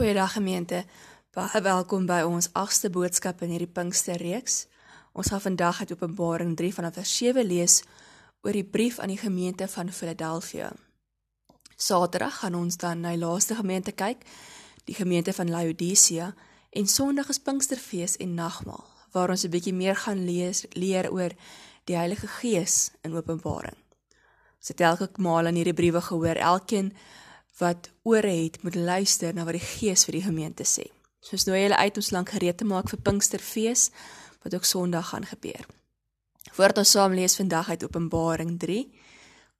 Goeiedag gemeente. Baie welkom by ons 8ste boodskap in hierdie Pinksterreeks. Ons gaan vandag uit Openbaring 3 vanaf vers 7 lees oor die brief aan die gemeente van Philadelphia. Saterdag gaan ons dan na die laaste gemeente kyk, die gemeente van Laodicea, en Sondag is Pinksterfees en nagmaal, waar ons 'n bietjie meer gaan lees leer oor die Heilige Gees in Openbaring. Ons het elke maal in hierdie briewe gehoor, elkeen wat ore het, moet luister na wat die Gees vir die gemeente sê. Soos nou julle uit ons lank gereed te maak vir Pinksterfees wat ook Sondag gaan gebeur. Voordat ons saam lees vandag uit Openbaring 3,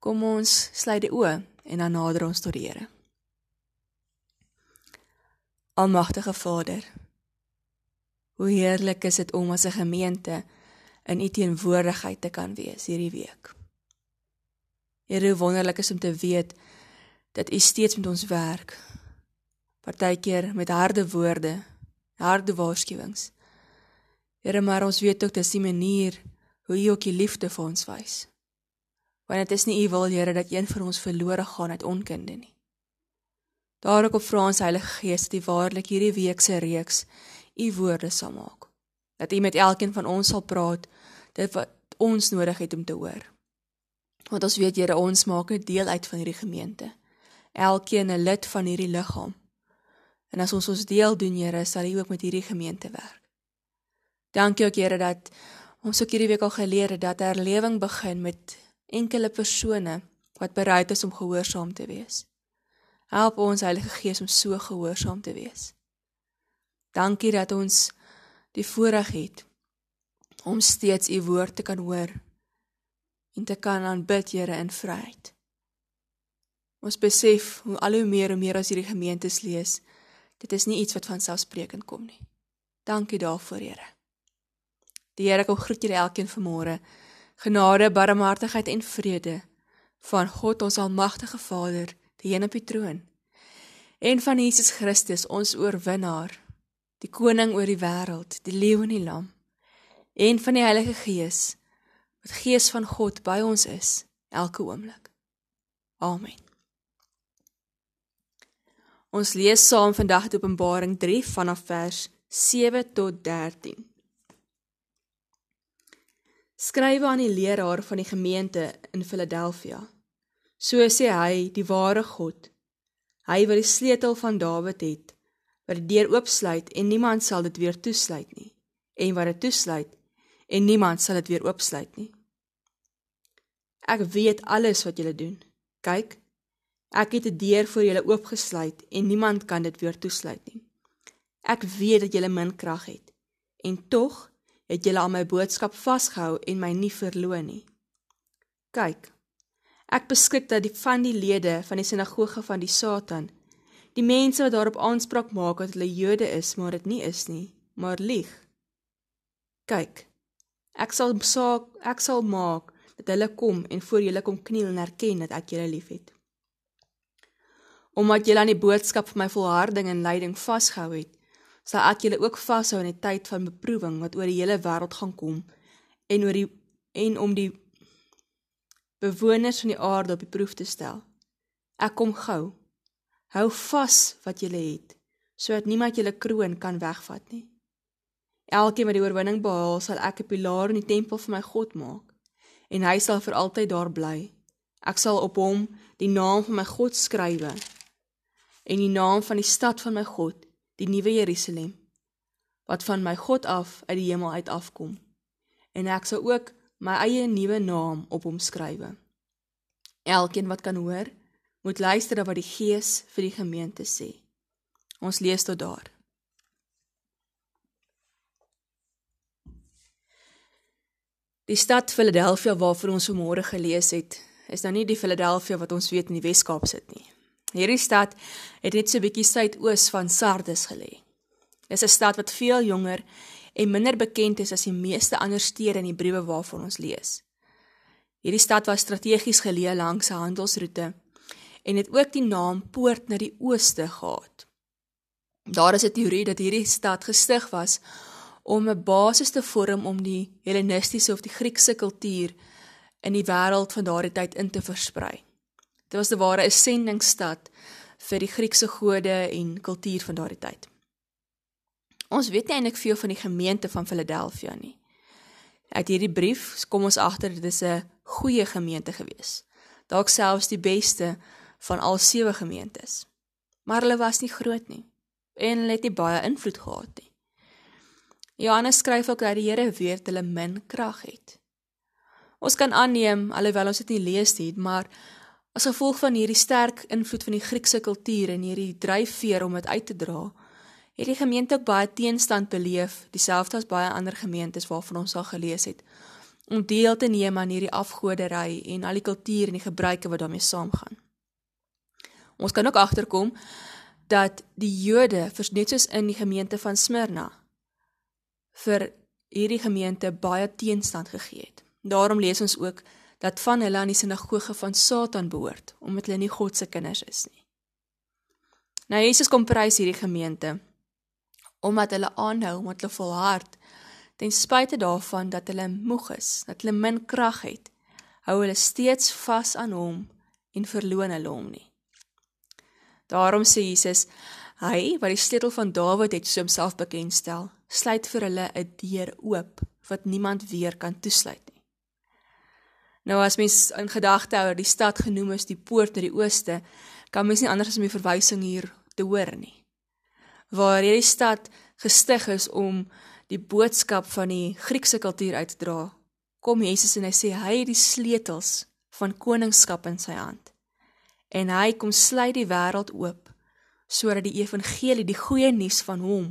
kom ons sluit die oë en dan nader ons tot die Here. Almagtige Vader, hoe heerlik is dit om as 'n gemeente in U teenwoordigheid te kan wees hierdie week. Here, hoe wonderlik is om te weet dat U steeds met ons werk. Partykeer met harde woorde, harde waarskuwings. Here, maar ons weet ook dis die manier hoe U ook U liefde vir ons wys. Want dit is nie U wil, Here, dat een van ons verlore gaan uit onkunde nie. Daarom op vra ons Heilige Gees dat U waarlik hierdie week se reeks U woorde sal maak. Dat U met elkeen van ons sal praat dit wat ons nodig het om te hoor. Want ons weet Here, ons maak 'n deel uit van hierdie gemeente elkeen 'n lid van hierdie liggaam. En as ons ons deel doen, Here, sal U ook met hierdie gemeente werk. Dankie ook, Here, dat ons ook hierdie week al geleer het dat herlewing begin met enkele persone wat bereid is om gehoorsaam te wees. Help ons Heilige Gees om so gehoorsaam te wees. Dankie dat ons die voorreg het om steeds U woord te kan hoor en te kan aanbid, Here, in vryheid. Ons besef hoe al hoe meer en meer as hierdie gemeentes lees, dit is nie iets wat van selfsprekend kom nie. Dankie daarvoor, Here. Die Here kom groet julle elkeen vanmôre. Genade, barmhartigheid en vrede van God ons almagtige Vader, die een op die troon, en van Jesus Christus, ons oorwinnaar, die koning oor die wêreld, die leeu en die lam, en van die Heilige Gees, wat Gees van God by ons is elke oomblik. Amen. Ons lees saam vandag uit Openbaring 3 vanaf vers 7 tot 13. Skrywe aan die leraar van die gemeente in Philadelphia. So sê hy, die ware God. Hy wat die sleutel van Dawid het, wat die deur oopsluit en niemand sal dit weer toesluit nie, en wat dit toesluit en niemand sal dit weer oopsluit nie. Ek weet alles wat julle doen. Kyk, Ek het 'n deur vir julle oopgesluit en niemand kan dit weer toesluit nie. Ek weet dat julle min krag het en tog het julle aan my boodskap vasgehou en my nie verloon nie. Kyk. Ek beskik dat die van die lede van die sinagoge van die Satan, die mense wat daarop aanspraak maak dat hulle Jode is, maar dit nie is nie, maar lieg. Kyk. Ek sal saak, ek sal maak dat hulle kom en voor julle kom kniel en erken dat ek julle liefhet omdat julle aan die boodskap van my volharding en lyding vasgehou het, sal ek julle ook vashou in die tyd van beproewing wat oor die hele wêreld gaan kom en oor die en om die bewoners van die aarde op die proef te stel. Ek kom gou. Hou vas wat julle het, sodat niemand julle kroon kan wegvat nie. Elkeen wat die oorwinning behaal, sal ek 'n pilaar in die tempel van my God maak en hy sal vir altyd daar bly. Ek sal op hom die naam van my God skrywe en die naam van die stad van my God, die nuwe Jerusalem, wat van my God af uit die hemel uit afkom. En ek sal ook my eie nuwe naam op hom skrywe. Elkeen wat kan hoor, moet luister na wat die Gees vir die gemeente sê. Ons lees tot daar. Die stad Philadelphia waarvan ons vanmôre gelees het, is nou nie die Philadelphia wat ons weet in die Wes-Kaap sit nie. Hierdie stad het net so bietjie suidoos van Sardes gelê. Dis 'n stad wat veel jonger en minder bekend is as die meeste ander stede in die briewe waarvan ons lees. Hierdie stad was strategies geleë langs 'n handelsroete en het ook die naam Poort na die Ooste gehad. Daar is 'n teorie dat hierdie stad gestig was om 'n basis te vorm om die Hellenistiese of die Griekse kultuur in die wêreld van daardie tyd in te versprei. Dit was 'n ware sendingsstad vir die Griekse gode en kultuur van daardie tyd. Ons weet nie eintlik veel van die gemeente van Philadelphia nie. Uit hierdie brief kom ons agter dit is 'n goeie gemeente gewees. Dalk selfs die beste van al sewe gemeentes. Maar hulle was nie groot nie en hulle het nie baie invloed gehad nie. Johannes skryf ook dat die Here weet hulle min krag het. Ons kan aanneem alhoewel ons dit nie lees nie, maar as gevolg van hierdie sterk invloed van die Griekse kultuur en hierdie dryfveer om dit uit te dra, het die gemeente ook baie teenstand beleef, dieselfde as baie ander gemeentes waarvan ons al gelees het, om deel te neem aan hierdie afgodery en al die kultuur en die gebruike wat daarmee saamgaan. Ons kan ook agterkom dat die Jode, net soos in die gemeente van Smyrna, vir hierdie gemeente baie teenstand gegee het. Daarom lees ons ook dat van hulle aan die sinagoge van Satan behoort, omdat hulle nie God se kinders is nie. Nou Jesus kom prys hierdie gemeente omdat hulle aanhou, omdat hulle volhard ten spyte daarvan dat hulle moeg is, dat hulle min krag het, hou hulle steeds vas aan hom en verloon hulle hom nie. Daarom sê Jesus, hy wat die sleutel van Dawid het so homself bekendstel, sluit vir hulle 'n deur oop wat niemand weer kan toesluit nie. Nou as mens in gedagte hou die stad genoem is die poort na die ooste, kan mens nie anders as om die verwysing hier te hoor nie. Waar hierdie stad gestig is om die boodskap van die Griekse kultuur uit te dra, kom Jesus en hy sê hy het die sleutels van koningskap in sy hand. En hy kom sluit die wêreld oop sodat die evangelie, die goeie nuus van hom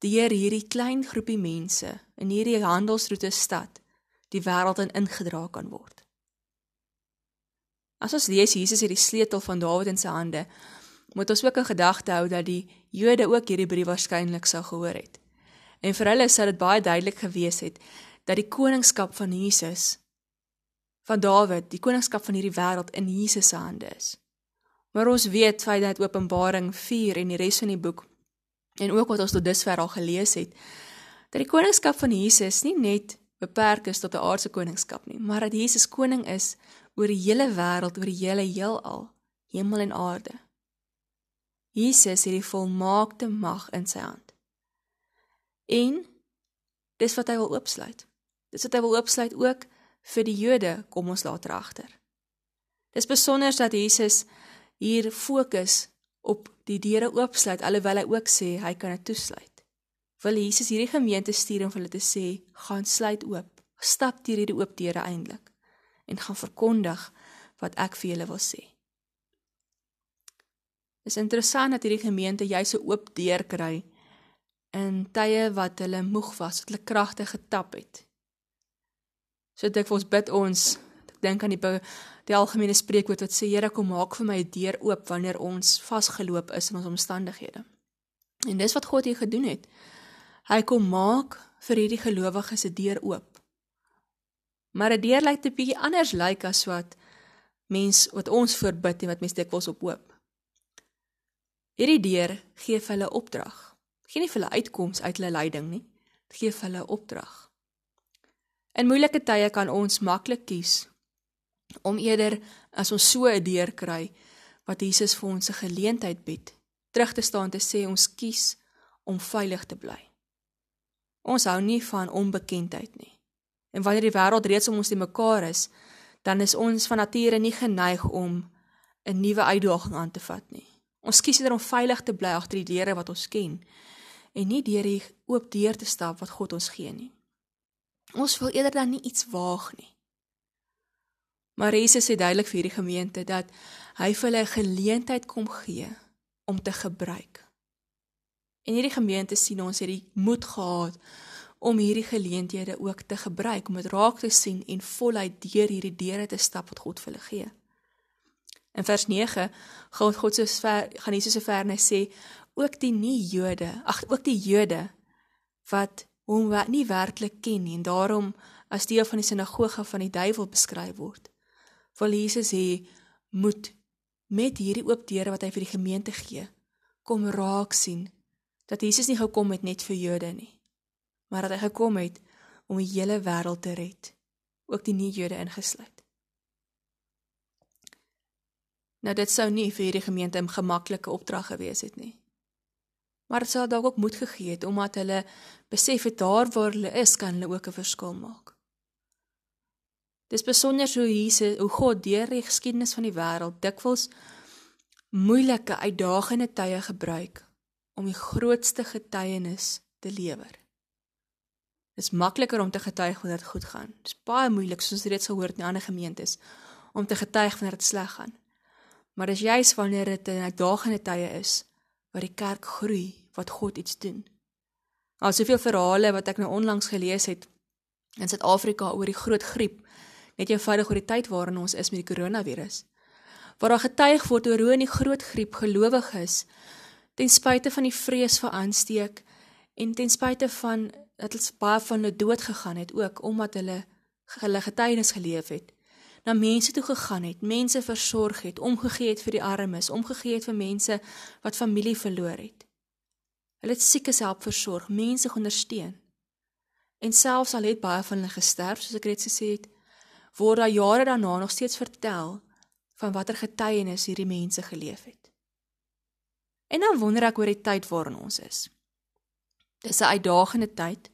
deur hierdie klein groepie mense in hierdie handelsroete stad die wêreld in ingedra kan word. As ons lees Jesus het die sleutel van Dawid in sy hande, moet ons ook in gedagte hou dat die Jode ook hierdie brief waarskynlik sou gehoor het. En vir hulle sou dit baie duidelik gewees het dat die koningskap van Jesus van Dawid, die koningskap van hierdie wêreld in Jesus se hande is. Maar ons weet feit dat Openbaring 4 en die res van die boek en ook wat ons tot dusver al gelees het, dat die koningskap van Jesus nie net beperk is tot 'n aardse koningskap nie, maar dat Jesus koning is oor die hele wêreld, oor die hele heelal, hemel en aarde. Jesus het die volmaakte mag in sy hand. En dis wat hy wil oopsluit. Dis wat hy wil oopsluit ook vir die Jode, kom ons later agter. Dis besonder dat Jesus hier fokus op die deure oopsluit alhoewel hy ook sê hy kan dit toesluit. Wil Jesus hierdie gemeente stuur om hulle te sê, gaan sluit oop. Stap deur hierdie oop deure eintlik en gaan verkondig wat ek vir julle wil sê. Dit is interessant dat hierdie gemeente jy so oop deur kry in tye wat hulle moeg was, wat hulle kragte getap het. So dit vir ons bid ons, ek dink aan die die algemene spreekwoord wat sê Here kom maak vir my 'n deur oop wanneer ons vasgeloop is in ons omstandighede. En dis wat God hier gedoen het. Hy kom maak vir hierdie gelowiges 'n deur oop. Maar 'n deur lyk 'n bietjie anders lyk as wat mens wat ons voorbid en wat mense dikwels op hoop. Hierdie deur gee vir hulle opdrag. Geen nie vir hulle uitkoms uit hulle lyding nie. Dit gee vir hulle opdrag. In moeilike tye kan ons maklik kies om eerder as ons so 'n deur kry wat Jesus vir ons 'n geleentheid bied, terug te staan te sê ons kies om veilig te bly. Ons hou nie van onbekendheid nie. En wanneer die wêreld reeds om ons te mekaar is, dan is ons van nature nie geneig om 'n nuwe uitdaging aan te vat nie. Ons kies eerder om veilig te bly agter die deure wat ons ken en nie deur die oop deur te stap wat God ons gee nie. Ons wil eerder dan nie iets waag nie. Maar Jesus sê duidelik vir hierdie gemeente dat hy vir hulle 'n geleentheid kom gee om te gebruik. En hierdie gemeente sien ons het die moed gehad om hierdie geleenthede ook te gebruik om dit raak te sien en voluit deur hierdie deure te stap wat God vir hulle gee. In vers 9 gaan God so ver gaan Jesus so ver en hy sê ook die nie Jode, ag ook die Jode wat hom nie werklik ken nie en daarom as deel van die sinagoge van die duiwel beskryf word wil Jesus hê moet met hierdie oop deure wat hy vir die gemeente gee, kom raak sien dat Jesus nie gekom het net vir Jode nie, maar dat hy gekom het om die hele wêreld te red, ook die nie-Jode ingesluit. Nou dit sou nie vir hierdie gemeente 'n gemaklike opdrag gewees het nie. Maar dit sou dalk ook moed gegee het omdat hulle besef het daar waar hulle is kan hulle ook 'n verskil maak. Dis besonder hoe Jesus, hoe God deur die geskiedenis van die wêreld dikwels moeilike, uitdagende tye gebruik om die grootste getuienis te lewer. Dit is makliker om te getuig wanneer dit goed gaan. Dit is baie moeilik soos ons reeds gehoor het in ander gemeentes om te getuig wanneer dit sleg gaan. Maar dis juis wanneer dit 'n uitdagende tye is waar die kerk groei, wat God iets doen. Al soveel verhale wat ek nou onlangs gelees het in Suid-Afrika oor die groot griep, net eenvoudig oor die tyd waarin ons is met die koronavirus. Waar daar getuig word oor hoe in die groot griep gelowiges ten spyte van die vrees vir aansteek en ten spyte van dat hulle baie van hulle dood gegaan het ook omdat hulle hulle getuienis geleef het na mense toe gegaan het, mense versorg het, omgegee het vir die armes, omgegee het vir mense wat familie verloor het. Hulle het siekes help versorg, mense ondersteun. En selfs al het baie van hulle gesterf, soos ek reeds gesê het, word daar jare daarna nog steeds vertel van watter getuienis hierdie mense geleef het. En dan wonder ek oor die tyd waarin ons is. Dis 'n uitdagende tyd.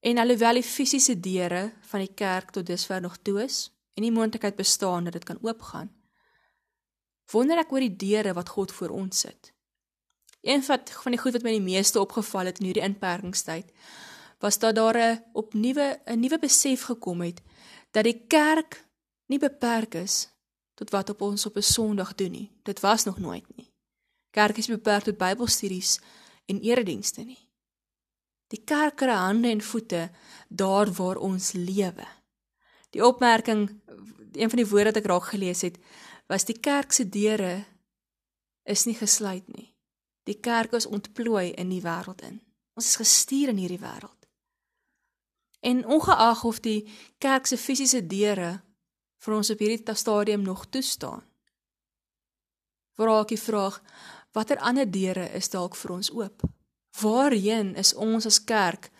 En alhoewel die fisiese deure van die kerk tot dusver nog toe is en die moontlikheid bestaan dat dit kan oopgaan, wonder ek oor die deure wat God vir ons sit. Een van die goed wat my die meeste opgeval het in hierdie inperkingstyd, was dat daar 'n opnuwe 'n nuwe besef gekom het dat die kerk nie beperk is tot wat op ons op 'n Sondag doen nie. Dit was nog nooit nie. Kerk is beperk tot Bybelstudies en eredienste nie. Die kerk kry hande en voete daar waar ons lewe. Die opmerking een van die woorde wat ek raak gelees het, was die kerk se deure is nie gesluit nie. Die kerk is ontplooi in die wêreld in. Ons is gestuur in hierdie wêreld. En ongeag of die kerk se fisiese deure vir ons op hierdie stadium nog toestaan, vra ek die vraag, watter ander deure is dalk vir ons oop? Waarheen is ons as kerk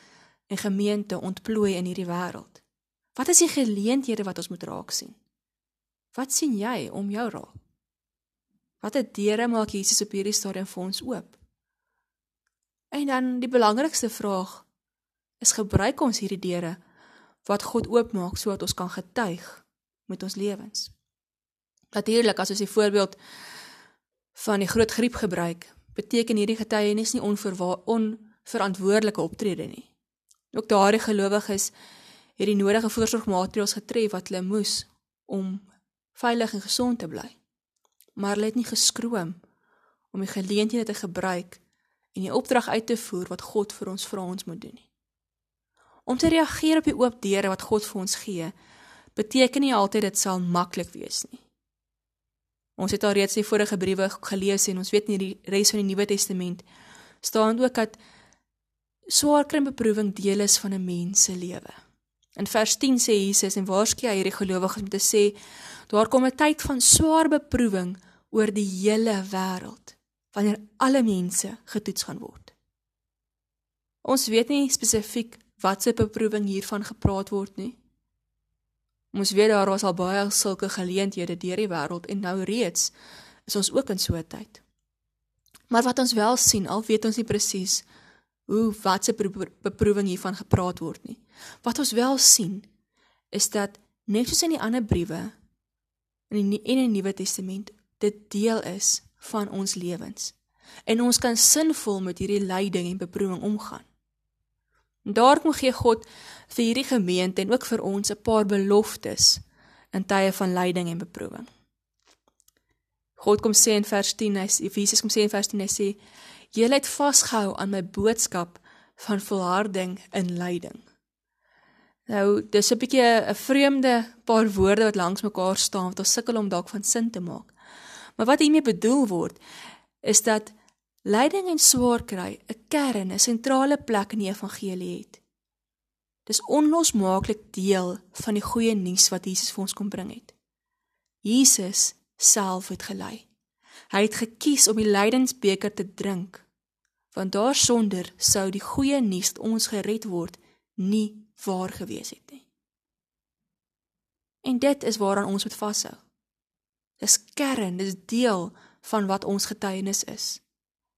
en gemeente ontplooi in hierdie wêreld? Wat is die geleenthede wat ons moet raak sien? Wat sien jy om jou raak? Watter deure maak Jesus op hierdie stadium vir ons oop? En dan die belangrikste vraag is gebruik ons hierdie deure wat God oopmaak sodat ons kan getuig met ons lewens. Natuurlik as ons die voorbeeld van die groot griep gebruik, beteken hierdie getuienis nie onverantwoordelike optrede nie. Ook daardie gelowiges het die nodige voorsorgmaatreëls getref wat hulle moes om veilig en gesond te bly. Maar hulle het nie geskroom om die geleenthede te gebruik en die opdrag uit te voer wat God vir ons vra ons moet doen nie. Om te reageer op die oop deure wat God vir ons gee, beteken nie altyd dit sal maklik wees nie. Ons het al reeds die vorige briewe gelees en ons weet nie die res van die Nuwe Testament staan ook dat swaar kry beproewing deel is van 'n mens se lewe. In vers 10 sê Jesus en waarskynlik hy hierdie gelowiges om te sê daar kom 'n tyd van swaar beproewing oor die hele wêreld wanneer alle mense getoets gaan word. Ons weet nie spesifiek wat se beproewing hiervan gepraat word nie. Ons weet daar was al baie sulke geleenthede deur die wêreld en nou reeds is ons ook in so 'n tyd. Maar wat ons wel sien, al weet ons nie presies hoe wat se beproewing hiervan gepraat word nie. Wat ons wel sien is dat net soos in die ander briewe in die in die Nuwe Testament dit deel is van ons lewens en ons kan sinvol met hierdie lyding en beproewing omgaan. Daar kom gee God vir hierdie gemeente en ook vir ons 'n paar beloftes in tye van lyding en beproewing. God kom sê in vers 10, hy Jesus kom sê in vers 10 hy sê Julle het vasgehou aan my boodskap van volharding in lyding. Nou, dis 'n bietjie 'n vreemde paar woorde wat langs mekaar staan wat ons sukkel om dalk van sin te maak. Maar wat hiermee bedoel word is dat lyding en swaar kry 'n kern, 'n sentrale plek in die evangelie het. Dis onlosmaaklik deel van die goeie nuus wat Jesus vir ons kom bring het. Jesus self het gelei. Hy het gekies om die lydensbeker te drink want daarsonder sou die goeie nuus ons gered word nie waar gewees het nie. En dit is waaraan ons moet vashou. Dis kern, dis deel van wat ons getuienis is.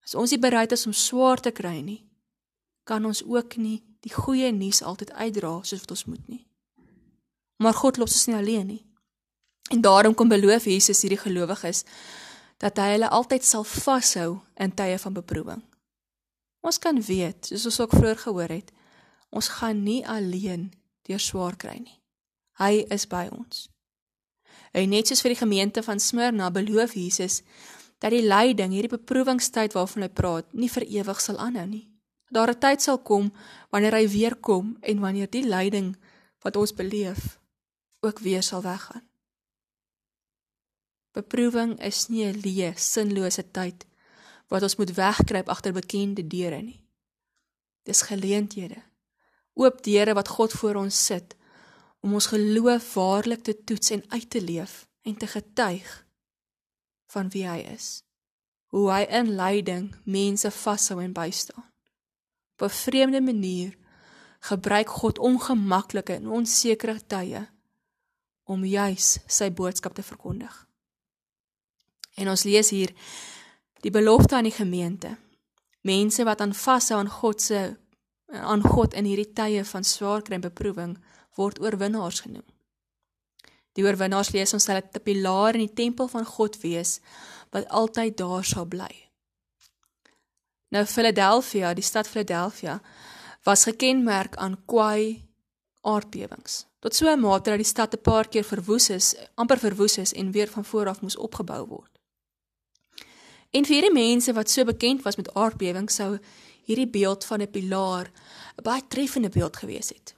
As ons nie bereid is om swaar te kry nie, kan ons ook nie die goeie nuus altyd uitdra soos wat ons moet nie. Maar God los ons nie alleen nie. En daarom kom beloof Jesus hierdie gelowiges dat hy hulle altyd sal vashou in tye van beproewing. Ons kan weet, soos ons ook vroeër gehoor het, ons gaan nie alleen deur swaar kry nie. Hy is by ons. En net soos vir die gemeente van Smyrna beloof Jesus dat die lyding, hierdie beproewingstyd waarvan hy praat, nie vir ewig sal aanhou nie. Daar 'n tyd sal kom wanneer hy weer kom en wanneer die lyding wat ons beleef ook weer sal weggaan. Beproewing is nie 'n leë, sinlose tyd wat ons moet wegkruip agter bekende deure nie. Dis geleenthede. Oop deure wat God voor ons sit om ons geloof waarlik te toets en uit te leef en te getuig van wie hy is. Hoe hy in lyding mense vashou en bystaan. Op 'n vreemde manier gebruik God ongemaklike en onsekere tye om juis sy boodskap te verkondig. En ons lees hier die belofte aan die gemeente. Mense wat aan vashou aan God se aan God in hierdie tye van swaar kry en beproewing word oorwinnaars genoem. Die oorwinnaars lees ons dat 'n pilaar in die tempel van God wees wat altyd daar sal bly. Nou Philadelphia, die stad Philadelphia was gekenmerk aan kwaai aardbewings. Tot so 'n mate dat die stad 'n paar keer verwoes is, amper verwoes is en weer van voor af moes opgebou word. En vir hierdie mense wat so bekend was met aardbewings sou hierdie beeld van 'n pilaar 'n baie treffende beeld gewees het.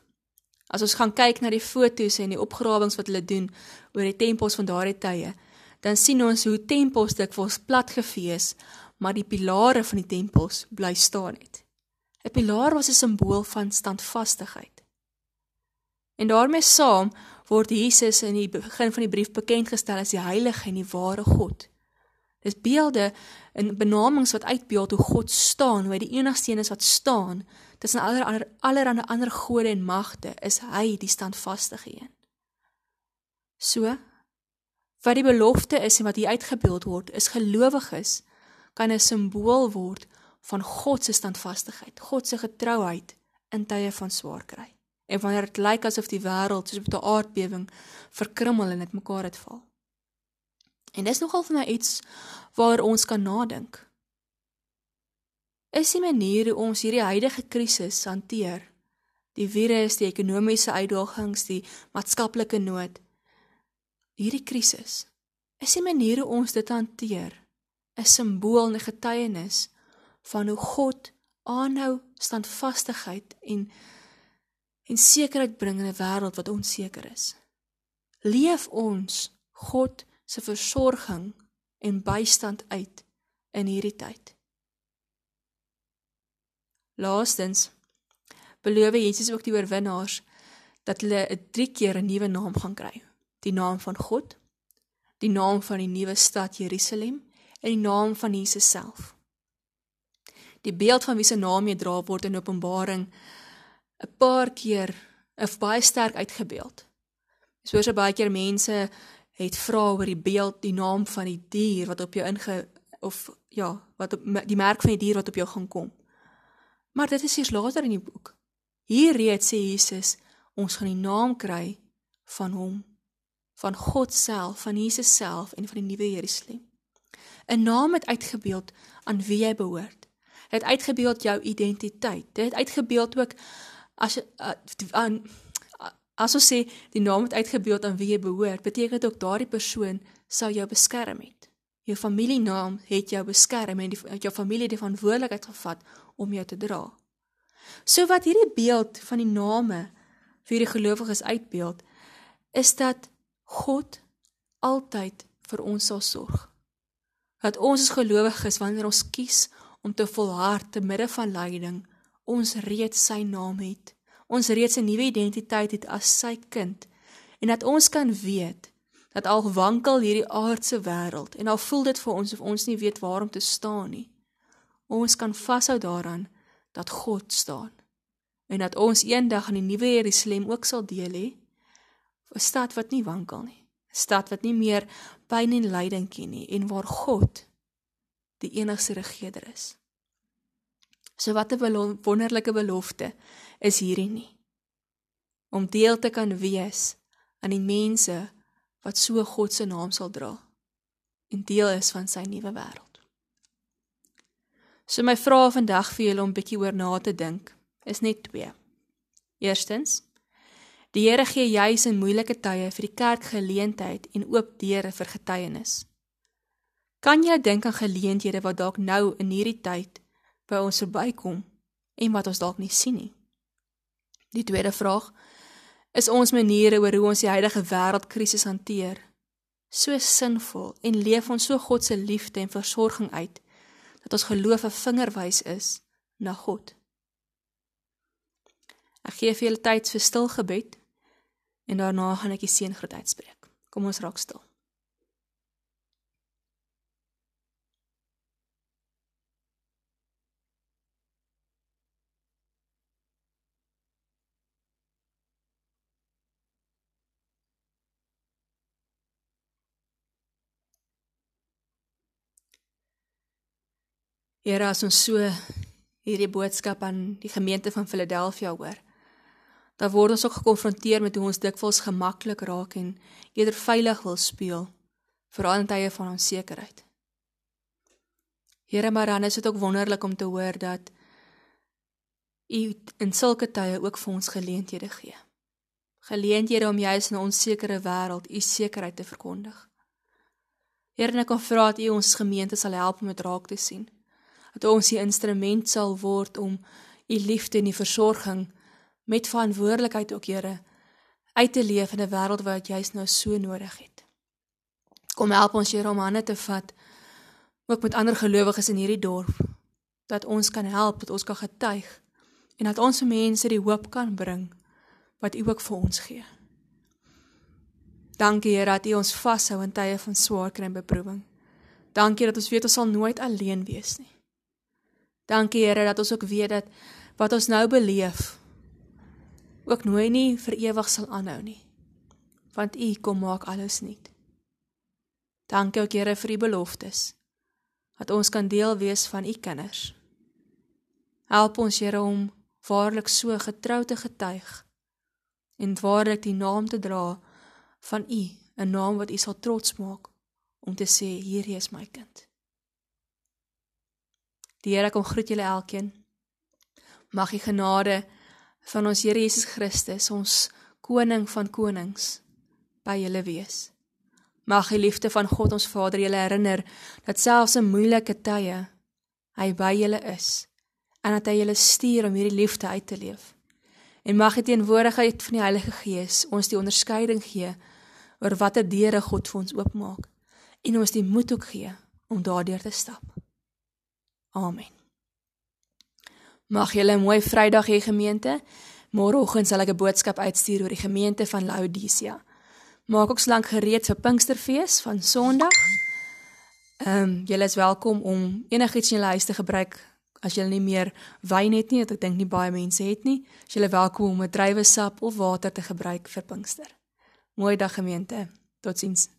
As ons gaan kyk na die fotos en die opgrawings wat hulle doen oor die tempels van daardie tye, dan sien ons hoe tempels dikwels platgevee is, maar die pilare van die tempels bly staan het. 'n Pilaar was 'n simbool van standvastigheid. En daarmee saam word Jesus in die begin van die brief bekend gestel as die heilige en die ware God. Dis beelde en benamings wat uitbeeld hoe God staan, hoe hy die enigste een is wat staan. Tussen allerlei allerlei ander gode en magte is hy die standvaste een. So wat die belofte is en wat hier uitgebeeld word, is gelowiges kan 'n simbool word van God se standvastigheid, God se getrouheid in tye van swaar kry. En wanneer dit lyk asof die wêreld soos op 'n aardbewing verkrummel en dit mekaar uitval. En dis nogal vir my iets waar ons kan nadink. Is die manier hoe ons hierdie huidige krisis hanteer, die virus, die ekonomiese uitdagings, die maatskaplike nood, hierdie krisis, is die manier hoe ons dit hanteer 'n simbool en 'n getuienis van hoe God aanhou standvastigheid en en sekerheid bring in 'n wêreld wat onseker is. Leef ons God se versorging en bystand uit in hierdie tyd. Laastens beloof Jesus ook die oorwinnaars dat hulle 'n drie keer 'n nuwe naam gaan kry. Die naam van God, die naam van die nuwe stad Jerusalem en die naam van Jesus self. Die beeld van wie se naam jy dra word in Openbaring 'n paar keer of baie sterk uitgebeeld. Soos so baie keer mense het vra oor die beeld, die naam van die dier wat op jou inge of ja, wat op die merk van die dier wat op jou gaan kom. Maar dit is eers later in die boek. Hier reeds sê Jesus, ons gaan die naam kry van hom, van God self, van Jesus self en van die nuwe Jerusalem. 'n Naam het uitgebeeld aan wie jy behoort. Het uitgebeeld jou identiteit. Dit uitgebeeld ook as uh, aan As ons sê die naam het uitgebeeld aan wie jy behoort, beteken dit ook daardie persoon sou jou beskerm het. Jou familienaam het jou beskerm en die, jou familie die verantwoordelikheid gevat om jou te dra. So wat hierdie beeld van die name vir die gelowiges uitbeeld, is dat God altyd vir ons sal sorg. Dat ons as gelowiges wanneer ons kies om te volhard te midde van lyding, ons reeds sy naam het ons reeds 'n nuwe identiteit het as sy kind en dat ons kan weet dat al wankel hierdie aardse wêreld en al voel dit vir ons of ons nie weet waar om te staan nie ons kan vashou daaraan dat God staan en dat ons eendag in die nuwe Jerusalem ook sal deel hê 'n stad wat nie wankel nie 'n Stad wat nie meer pyn en lyding ken nie en waar God die enigste regerder is. So wat 'n wonderlike belofte is hierdie nie. Om deel te kan wees aan die mense wat so God se naam sal dra en deel is van sy nuwe wêreld. So my vrae vandag vir julle om bietjie oor na te dink is net twee. Eerstens, die Here gee juis in moeilike tye vir die kerk geleentheid en oop deure vir getuienis. Kan jy dink aan geleenthede wat dalk nou in hierdie tyd by ons verbykom en wat ons dalk nie sien nie? Die tweede vraag is ons maniere oor hoe ons die huidige wêreldkrisis hanteer so sinvol en leef ons so God se liefde en versorging uit dat ons geloof 'n vingerwys is na God. Ek gee vir julle tyd vir stil gebed en daarna gaan ek die seëngroet uitspreek. Kom ons raak stil. Here, as ons so hierdie boodskap aan die gemeente van Philadelphia hoor, dan word ons ook gekonfronteer met hoe ons dikwels gemaklik raak en eerder veilig wil speel veral in tye van onsekerheid. Here, maar dan is dit ook wonderlik om te hoor dat U in sulke tye ook vir ons geleenthede gee. Geleenthede om juis in 'n onsekere wêreld U sekerheid te verkondig. Here, ek kan vra dat U ons gemeente sal help om dit raak te sien dat ons die instrument sal word om u liefde en die versorging met verantwoordelikheid ook Here uit te leef in 'n wêreld wat jy nou so nodig het. Kom help ons Here om hande te vat ook met ander gelowiges in hierdie dorp dat ons kan help, dat ons kan getuig en dat ons mense die hoop kan bring wat U ook vir ons gee. Dankie Here dat U ons vashou in tye van swaar kry en beproewing. Dankie dat ons weet ons sal nooit alleen wees nie. Dankie Here dat ons ook weet dat wat ons nou beleef ook nooit nie vir ewig sal aanhou nie. Want U kom maak alles nuut. Dankie ook Here vir U beloftes. Dat ons kan deel wees van U kinders. Help ons Here om waarlik so getrou te getuig en waarlik die naam te dra van U, 'n naam wat U sal trots maak om te sê hierdie is my kind. Die Here kom groet julle elkeen. Mag die genade van ons Here Jesus Christus, ons koning van konings, by julle wees. Mag die liefde van God ons Vader julle herinner dat selfs in moeilike tye hy by julle is en dat hy julle stuur om hierdie liefde uit te leef. En mag die teenwoordigheid van die Heilige Gees ons die onderskeiding gee oor watter deure God vir ons oopmaak en ons die moed ook gee om daardeur te stap. Amen. Mag julle 'n mooi Vrydag hê gemeente. Môreoggend sal ek 'n boodskap uitstuur oor die gemeente van Laodicea. Maak ook slank gereed vir Pinksterfees van Sondag. Ehm um, julle is welkom om enigiets in julle huis te gebruik as julle nie meer wyn het nie, ek dink nie baie mense het nie. As julle welkom om 'n druiwesap of water te gebruik vir Pinkster. Mooi dag gemeente. Totsiens.